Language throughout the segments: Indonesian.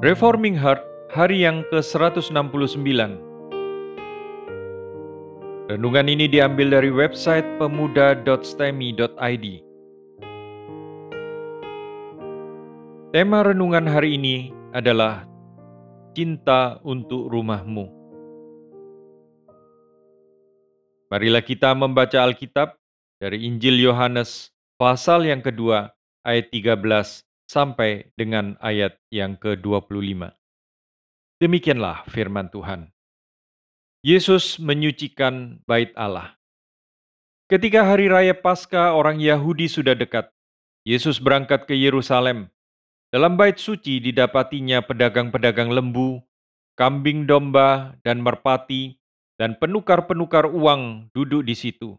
Reforming Heart hari yang ke-169 Renungan ini diambil dari website pemuda.stemi.id Tema renungan hari ini adalah Cinta untuk Rumahmu. Marilah kita membaca Alkitab dari Injil Yohanes pasal yang kedua ayat 13 sampai dengan ayat yang ke-25. Demikianlah firman Tuhan. Yesus menyucikan bait Allah. Ketika hari raya Paskah orang Yahudi sudah dekat, Yesus berangkat ke Yerusalem. Dalam bait suci didapatinya pedagang-pedagang lembu, kambing domba, dan merpati, dan penukar-penukar uang duduk di situ.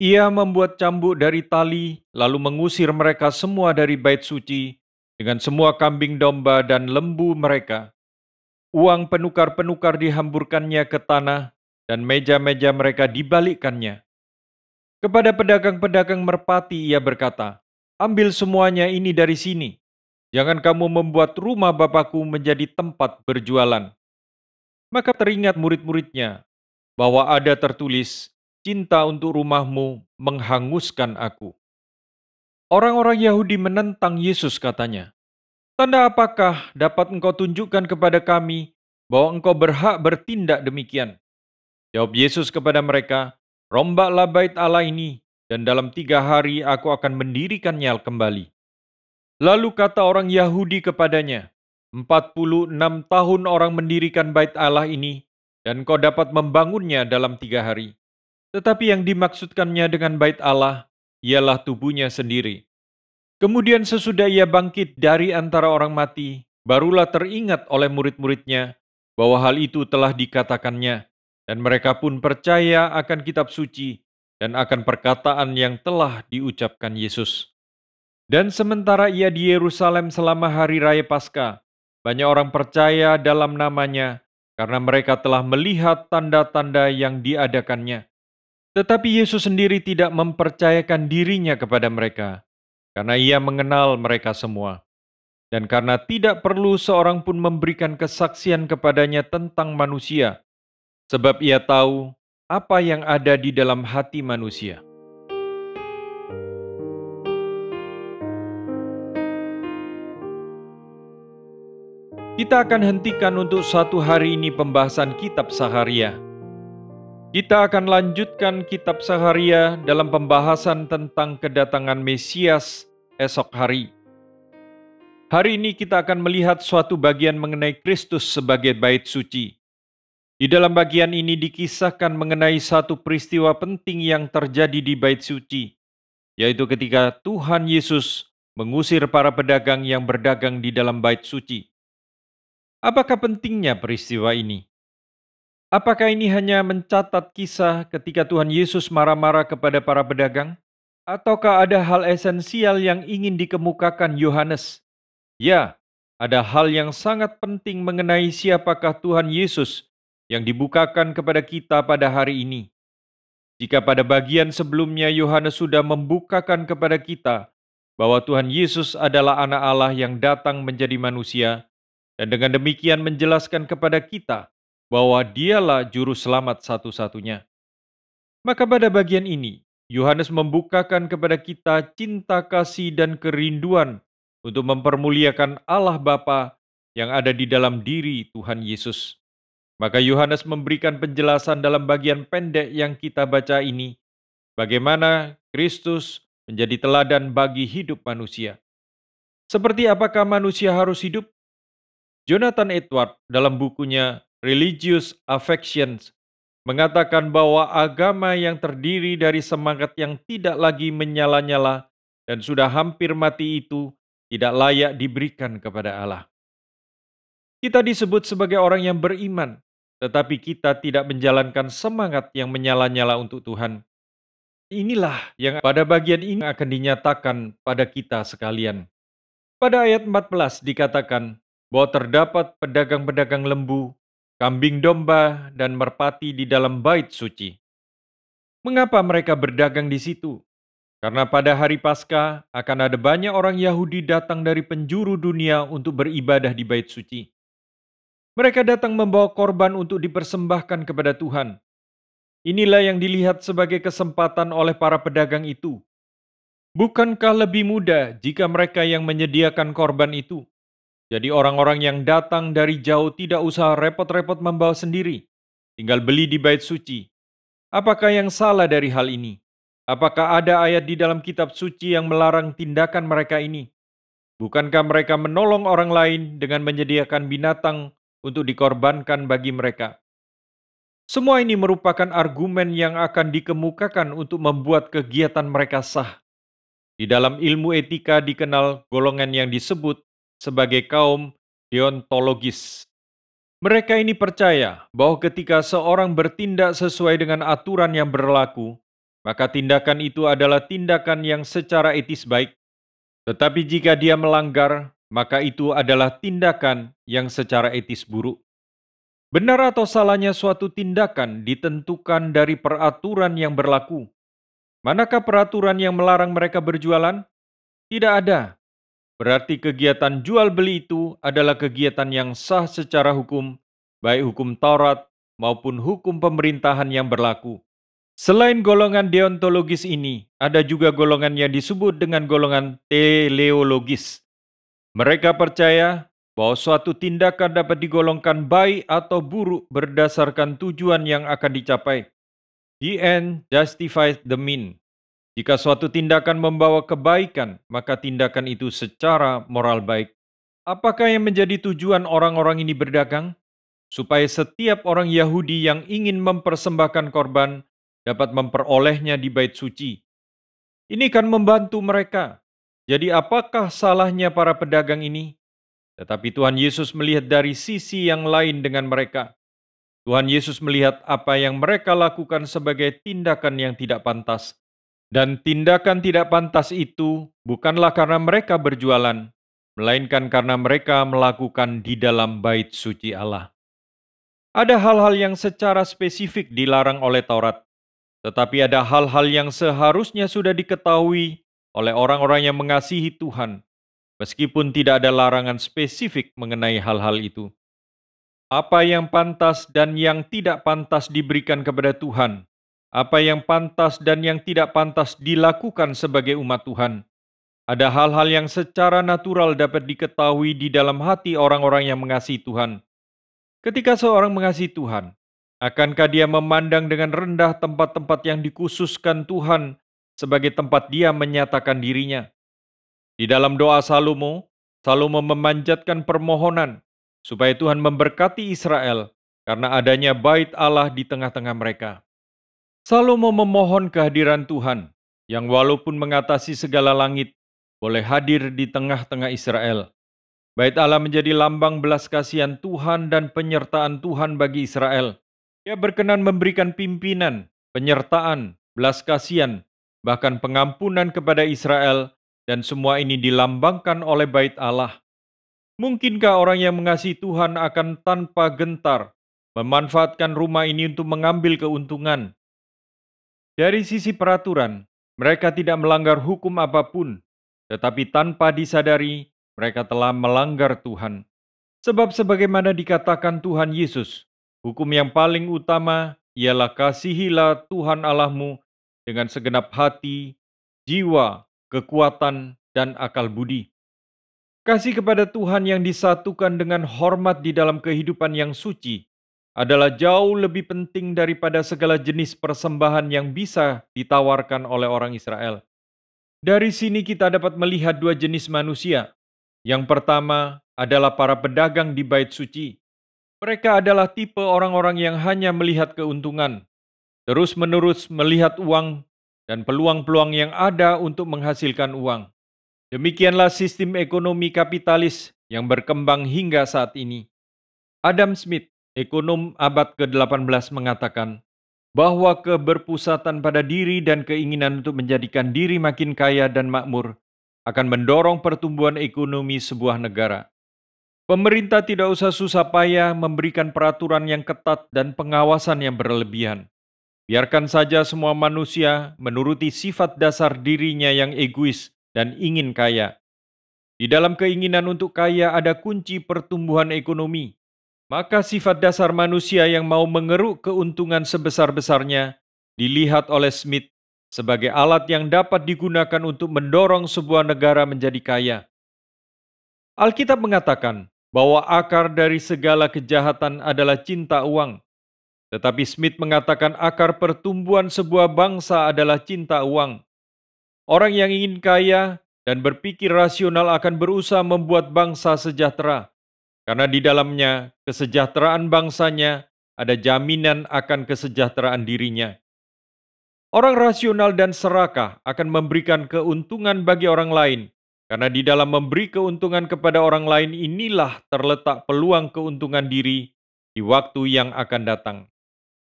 Ia membuat cambuk dari tali, lalu mengusir mereka semua dari bait suci dengan semua kambing domba dan lembu mereka. Uang penukar-penukar dihamburkannya ke tanah, dan meja-meja mereka dibalikkannya. Kepada pedagang-pedagang merpati ia berkata, Ambil semuanya ini dari sini. Jangan kamu membuat rumah Bapakku menjadi tempat berjualan. Maka teringat murid-muridnya bahwa ada tertulis, cinta untuk rumahmu menghanguskan aku. Orang-orang Yahudi menentang Yesus katanya, Tanda apakah dapat engkau tunjukkan kepada kami bahwa engkau berhak bertindak demikian? Jawab Yesus kepada mereka, Rombaklah bait Allah ini, dan dalam tiga hari aku akan mendirikannya kembali. Lalu kata orang Yahudi kepadanya, Empat puluh enam tahun orang mendirikan bait Allah ini, dan kau dapat membangunnya dalam tiga hari. Tetapi yang dimaksudkannya dengan bait Allah ialah tubuhnya sendiri. Kemudian sesudah ia bangkit dari antara orang mati, barulah teringat oleh murid-muridnya bahwa hal itu telah dikatakannya, dan mereka pun percaya akan kitab suci dan akan perkataan yang telah diucapkan Yesus. Dan sementara ia di Yerusalem selama hari raya Paskah, banyak orang percaya dalam namanya karena mereka telah melihat tanda-tanda yang diadakannya. Tetapi Yesus sendiri tidak mempercayakan dirinya kepada mereka, karena ia mengenal mereka semua. Dan karena tidak perlu seorang pun memberikan kesaksian kepadanya tentang manusia, sebab ia tahu apa yang ada di dalam hati manusia. Kita akan hentikan untuk satu hari ini pembahasan kitab Saharia kita akan lanjutkan kitab Saharia dalam pembahasan tentang kedatangan Mesias esok hari. Hari ini kita akan melihat suatu bagian mengenai Kristus sebagai bait suci. Di dalam bagian ini dikisahkan mengenai satu peristiwa penting yang terjadi di bait suci, yaitu ketika Tuhan Yesus mengusir para pedagang yang berdagang di dalam bait suci. Apakah pentingnya peristiwa ini? Apakah ini hanya mencatat kisah ketika Tuhan Yesus marah-marah kepada para pedagang? Ataukah ada hal esensial yang ingin dikemukakan Yohanes? Ya, ada hal yang sangat penting mengenai siapakah Tuhan Yesus yang dibukakan kepada kita pada hari ini. Jika pada bagian sebelumnya Yohanes sudah membukakan kepada kita bahwa Tuhan Yesus adalah anak Allah yang datang menjadi manusia, dan dengan demikian menjelaskan kepada kita bahwa dialah juru selamat satu-satunya. Maka pada bagian ini, Yohanes membukakan kepada kita cinta kasih dan kerinduan untuk mempermuliakan Allah Bapa yang ada di dalam diri Tuhan Yesus. Maka Yohanes memberikan penjelasan dalam bagian pendek yang kita baca ini, bagaimana Kristus menjadi teladan bagi hidup manusia. Seperti apakah manusia harus hidup? Jonathan Edward dalam bukunya religious affections mengatakan bahwa agama yang terdiri dari semangat yang tidak lagi menyala-nyala dan sudah hampir mati itu tidak layak diberikan kepada Allah. Kita disebut sebagai orang yang beriman, tetapi kita tidak menjalankan semangat yang menyala-nyala untuk Tuhan. Inilah yang pada bagian ini akan dinyatakan pada kita sekalian. Pada ayat 14 dikatakan bahwa terdapat pedagang-pedagang lembu kambing domba, dan merpati di dalam bait suci. Mengapa mereka berdagang di situ? Karena pada hari Paskah akan ada banyak orang Yahudi datang dari penjuru dunia untuk beribadah di bait suci. Mereka datang membawa korban untuk dipersembahkan kepada Tuhan. Inilah yang dilihat sebagai kesempatan oleh para pedagang itu. Bukankah lebih mudah jika mereka yang menyediakan korban itu? Jadi orang-orang yang datang dari jauh tidak usah repot-repot membawa sendiri, tinggal beli di bait suci. Apakah yang salah dari hal ini? Apakah ada ayat di dalam kitab suci yang melarang tindakan mereka ini? Bukankah mereka menolong orang lain dengan menyediakan binatang untuk dikorbankan bagi mereka? Semua ini merupakan argumen yang akan dikemukakan untuk membuat kegiatan mereka sah. Di dalam ilmu etika dikenal golongan yang disebut sebagai kaum deontologis. Mereka ini percaya bahwa ketika seorang bertindak sesuai dengan aturan yang berlaku, maka tindakan itu adalah tindakan yang secara etis baik. Tetapi jika dia melanggar, maka itu adalah tindakan yang secara etis buruk. Benar atau salahnya suatu tindakan ditentukan dari peraturan yang berlaku. Manakah peraturan yang melarang mereka berjualan? Tidak ada. Berarti kegiatan jual beli itu adalah kegiatan yang sah secara hukum, baik hukum Taurat maupun hukum pemerintahan yang berlaku. Selain golongan deontologis ini, ada juga golongan yang disebut dengan golongan teleologis. Mereka percaya bahwa suatu tindakan dapat digolongkan baik atau buruk berdasarkan tujuan yang akan dicapai. The end justifies the mean. Jika suatu tindakan membawa kebaikan, maka tindakan itu secara moral baik. Apakah yang menjadi tujuan orang-orang ini berdagang? Supaya setiap orang Yahudi yang ingin mempersembahkan korban dapat memperolehnya di bait suci. Ini kan membantu mereka. Jadi apakah salahnya para pedagang ini? Tetapi Tuhan Yesus melihat dari sisi yang lain dengan mereka. Tuhan Yesus melihat apa yang mereka lakukan sebagai tindakan yang tidak pantas. Dan tindakan tidak pantas itu bukanlah karena mereka berjualan, melainkan karena mereka melakukan di dalam bait suci Allah. Ada hal-hal yang secara spesifik dilarang oleh Taurat, tetapi ada hal-hal yang seharusnya sudah diketahui oleh orang-orang yang mengasihi Tuhan meskipun tidak ada larangan spesifik mengenai hal-hal itu. Apa yang pantas dan yang tidak pantas diberikan kepada Tuhan, apa yang pantas dan yang tidak pantas dilakukan sebagai umat Tuhan. Ada hal-hal yang secara natural dapat diketahui di dalam hati orang-orang yang mengasihi Tuhan. Ketika seorang mengasihi Tuhan, akankah dia memandang dengan rendah tempat-tempat yang dikhususkan Tuhan sebagai tempat dia menyatakan dirinya? Di dalam doa Salomo, Salomo memanjatkan permohonan supaya Tuhan memberkati Israel karena adanya bait Allah di tengah-tengah mereka. Salomo memohon kehadiran Tuhan yang walaupun mengatasi segala langit, boleh hadir di tengah-tengah Israel. Bait Allah menjadi lambang belas kasihan Tuhan dan penyertaan Tuhan bagi Israel. Ia berkenan memberikan pimpinan, penyertaan, belas kasihan, bahkan pengampunan kepada Israel dan semua ini dilambangkan oleh bait Allah. Mungkinkah orang yang mengasihi Tuhan akan tanpa gentar memanfaatkan rumah ini untuk mengambil keuntungan? Dari sisi peraturan, mereka tidak melanggar hukum apa pun, tetapi tanpa disadari mereka telah melanggar Tuhan. Sebab sebagaimana dikatakan Tuhan Yesus, hukum yang paling utama ialah kasihilah Tuhan Allahmu dengan segenap hati, jiwa, kekuatan, dan akal budi. Kasih kepada Tuhan yang disatukan dengan hormat di dalam kehidupan yang suci adalah jauh lebih penting daripada segala jenis persembahan yang bisa ditawarkan oleh orang Israel. Dari sini kita dapat melihat dua jenis manusia. Yang pertama adalah para pedagang di bait suci. Mereka adalah tipe orang-orang yang hanya melihat keuntungan, terus-menerus melihat uang dan peluang-peluang yang ada untuk menghasilkan uang. Demikianlah sistem ekonomi kapitalis yang berkembang hingga saat ini. Adam Smith, ekonom abad ke-18 mengatakan bahwa keberpusatan pada diri dan keinginan untuk menjadikan diri makin kaya dan makmur akan mendorong pertumbuhan ekonomi sebuah negara. Pemerintah tidak usah susah payah memberikan peraturan yang ketat dan pengawasan yang berlebihan. Biarkan saja semua manusia menuruti sifat dasar dirinya yang egois dan ingin kaya. Di dalam keinginan untuk kaya ada kunci pertumbuhan ekonomi. Maka sifat dasar manusia yang mau mengeruk keuntungan sebesar-besarnya dilihat oleh Smith sebagai alat yang dapat digunakan untuk mendorong sebuah negara menjadi kaya. Alkitab mengatakan bahwa akar dari segala kejahatan adalah cinta uang. Tetapi Smith mengatakan akar pertumbuhan sebuah bangsa adalah cinta uang. Orang yang ingin kaya dan berpikir rasional akan berusaha membuat bangsa sejahtera, karena di dalamnya kesejahteraan bangsanya ada jaminan akan kesejahteraan dirinya. Orang rasional dan serakah akan memberikan keuntungan bagi orang lain, karena di dalam memberi keuntungan kepada orang lain inilah terletak peluang keuntungan diri di waktu yang akan datang.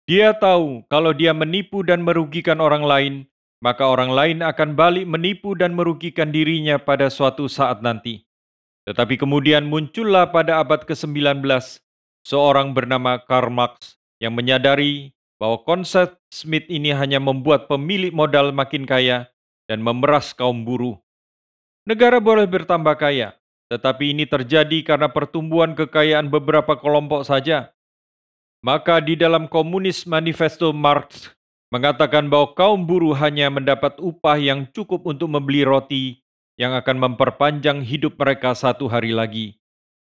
Dia tahu kalau dia menipu dan merugikan orang lain, maka orang lain akan balik menipu dan merugikan dirinya pada suatu saat nanti. Tetapi kemudian muncullah pada abad ke-19 seorang bernama Karl Marx yang menyadari bahwa konsep Smith ini hanya membuat pemilik modal makin kaya dan memeras kaum buruh. Negara boleh bertambah kaya, tetapi ini terjadi karena pertumbuhan kekayaan beberapa kelompok saja. Maka di dalam Komunis Manifesto Marx mengatakan bahwa kaum buruh hanya mendapat upah yang cukup untuk membeli roti yang akan memperpanjang hidup mereka satu hari lagi.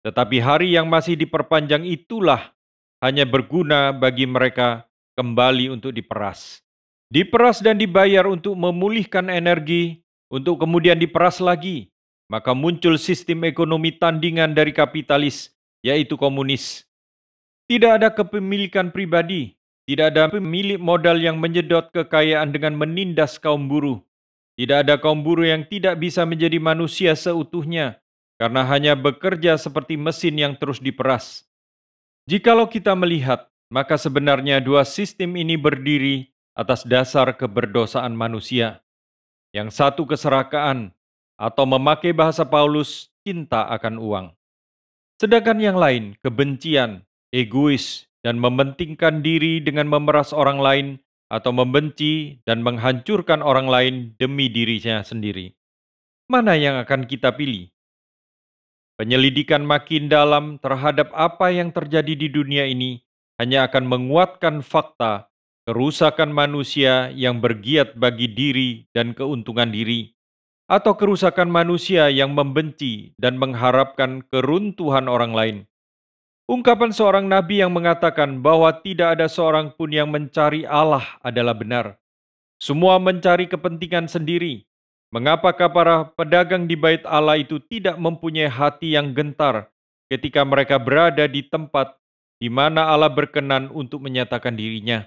Tetapi hari yang masih diperpanjang itulah hanya berguna bagi mereka kembali untuk diperas. Diperas dan dibayar untuk memulihkan energi, untuk kemudian diperas lagi. Maka muncul sistem ekonomi tandingan dari kapitalis, yaitu komunis. Tidak ada kepemilikan pribadi, tidak ada pemilik modal yang menyedot kekayaan dengan menindas kaum buruh. Tidak ada kaum buruh yang tidak bisa menjadi manusia seutuhnya, karena hanya bekerja seperti mesin yang terus diperas. Jikalau kita melihat maka sebenarnya dua sistem ini berdiri atas dasar keberdosaan manusia. Yang satu keserakaan, atau memakai bahasa Paulus, cinta akan uang. Sedangkan yang lain, kebencian, egois, dan mementingkan diri dengan memeras orang lain atau membenci dan menghancurkan orang lain demi dirinya sendiri. Mana yang akan kita pilih? Penyelidikan makin dalam terhadap apa yang terjadi di dunia ini hanya akan menguatkan fakta kerusakan manusia yang bergiat bagi diri dan keuntungan diri, atau kerusakan manusia yang membenci dan mengharapkan keruntuhan orang lain. Ungkapan seorang nabi yang mengatakan bahwa tidak ada seorang pun yang mencari Allah adalah benar. Semua mencari kepentingan sendiri. Mengapakah para pedagang di bait Allah itu tidak mempunyai hati yang gentar ketika mereka berada di tempat di mana Allah berkenan untuk menyatakan dirinya.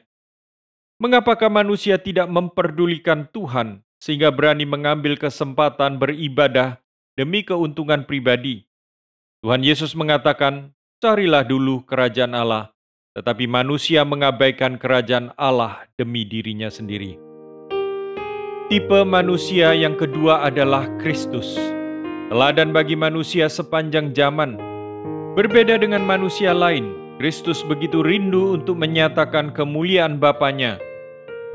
Mengapakah manusia tidak memperdulikan Tuhan sehingga berani mengambil kesempatan beribadah demi keuntungan pribadi? Tuhan Yesus mengatakan, "Carilah dulu kerajaan Allah," tetapi manusia mengabaikan kerajaan Allah demi dirinya sendiri. Tipe manusia yang kedua adalah Kristus, teladan bagi manusia sepanjang zaman. Berbeda dengan manusia lain, Kristus begitu rindu untuk menyatakan kemuliaan Bapaknya.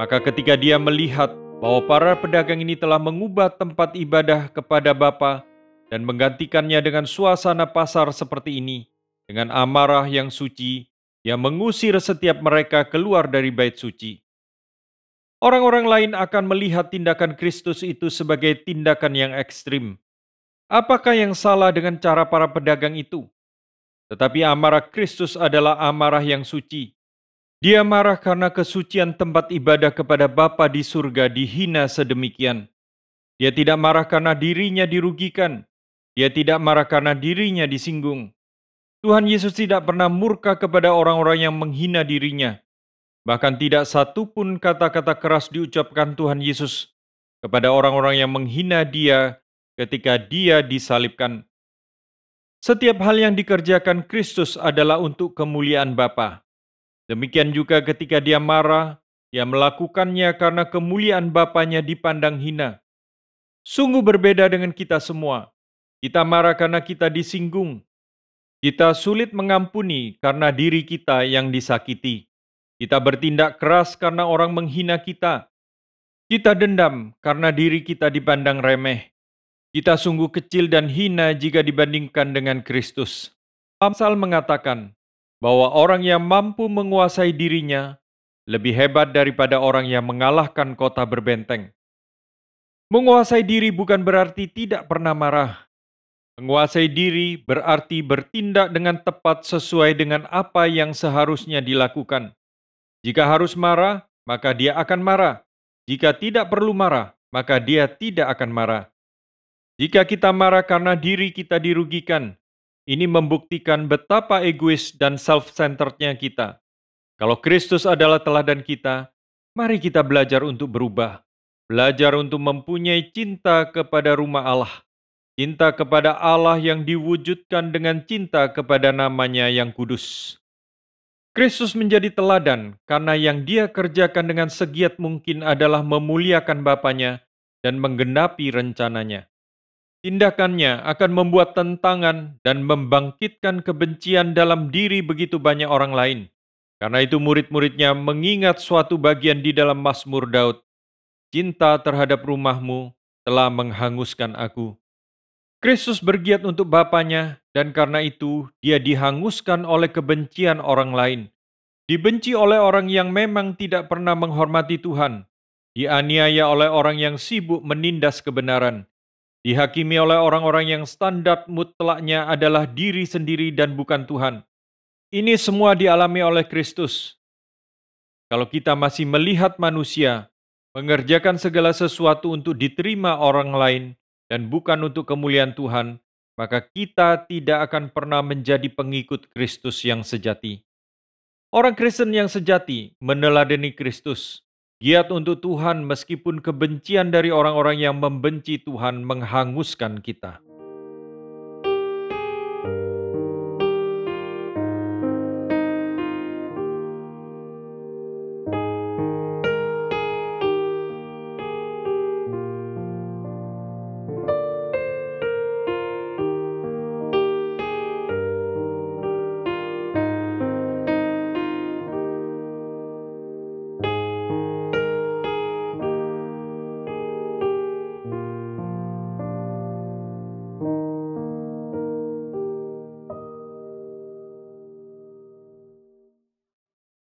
Maka ketika dia melihat bahwa para pedagang ini telah mengubah tempat ibadah kepada Bapa dan menggantikannya dengan suasana pasar seperti ini, dengan amarah yang suci, yang mengusir setiap mereka keluar dari bait suci. Orang-orang lain akan melihat tindakan Kristus itu sebagai tindakan yang ekstrim. Apakah yang salah dengan cara para pedagang itu? Tetapi amarah Kristus adalah amarah yang suci. Dia marah karena kesucian tempat ibadah kepada Bapa di surga dihina sedemikian. Dia tidak marah karena dirinya dirugikan. Dia tidak marah karena dirinya disinggung. Tuhan Yesus tidak pernah murka kepada orang-orang yang menghina dirinya. Bahkan tidak satu pun kata-kata keras diucapkan Tuhan Yesus kepada orang-orang yang menghina dia ketika dia disalibkan. Setiap hal yang dikerjakan Kristus adalah untuk kemuliaan Bapa. Demikian juga ketika dia marah, dia melakukannya karena kemuliaan Bapaknya dipandang hina. Sungguh berbeda dengan kita semua. Kita marah karena kita disinggung. Kita sulit mengampuni karena diri kita yang disakiti. Kita bertindak keras karena orang menghina kita. Kita dendam karena diri kita dipandang remeh. Kita sungguh kecil dan hina jika dibandingkan dengan Kristus. Amsal mengatakan bahwa orang yang mampu menguasai dirinya lebih hebat daripada orang yang mengalahkan kota berbenteng. Menguasai diri bukan berarti tidak pernah marah. Menguasai diri berarti bertindak dengan tepat sesuai dengan apa yang seharusnya dilakukan. Jika harus marah, maka dia akan marah. Jika tidak perlu marah, maka dia tidak akan marah. Jika kita marah karena diri kita dirugikan, ini membuktikan betapa egois dan self-centerednya kita. Kalau Kristus adalah teladan kita, mari kita belajar untuk berubah. Belajar untuk mempunyai cinta kepada rumah Allah, cinta kepada Allah yang diwujudkan dengan cinta kepada namanya yang kudus. Kristus menjadi teladan karena yang dia kerjakan dengan segiat mungkin adalah memuliakan Bapaknya dan menggenapi rencananya. Tindakannya akan membuat tentangan dan membangkitkan kebencian dalam diri begitu banyak orang lain. Karena itu murid-muridnya mengingat suatu bagian di dalam Mazmur Daud cinta terhadap rumahmu telah menghanguskan aku. Kristus bergiat untuk Bapaknya, dan karena itu dia dihanguskan oleh kebencian orang lain. Dibenci oleh orang yang memang tidak pernah menghormati Tuhan. Dianiaya oleh orang yang sibuk menindas kebenaran. Dihakimi oleh orang-orang yang standar mutlaknya adalah diri sendiri dan bukan Tuhan. Ini semua dialami oleh Kristus. Kalau kita masih melihat manusia mengerjakan segala sesuatu untuk diterima orang lain dan bukan untuk kemuliaan Tuhan, maka kita tidak akan pernah menjadi pengikut Kristus yang sejati. Orang Kristen yang sejati meneladani Kristus, giat untuk Tuhan meskipun kebencian dari orang-orang yang membenci Tuhan menghanguskan kita.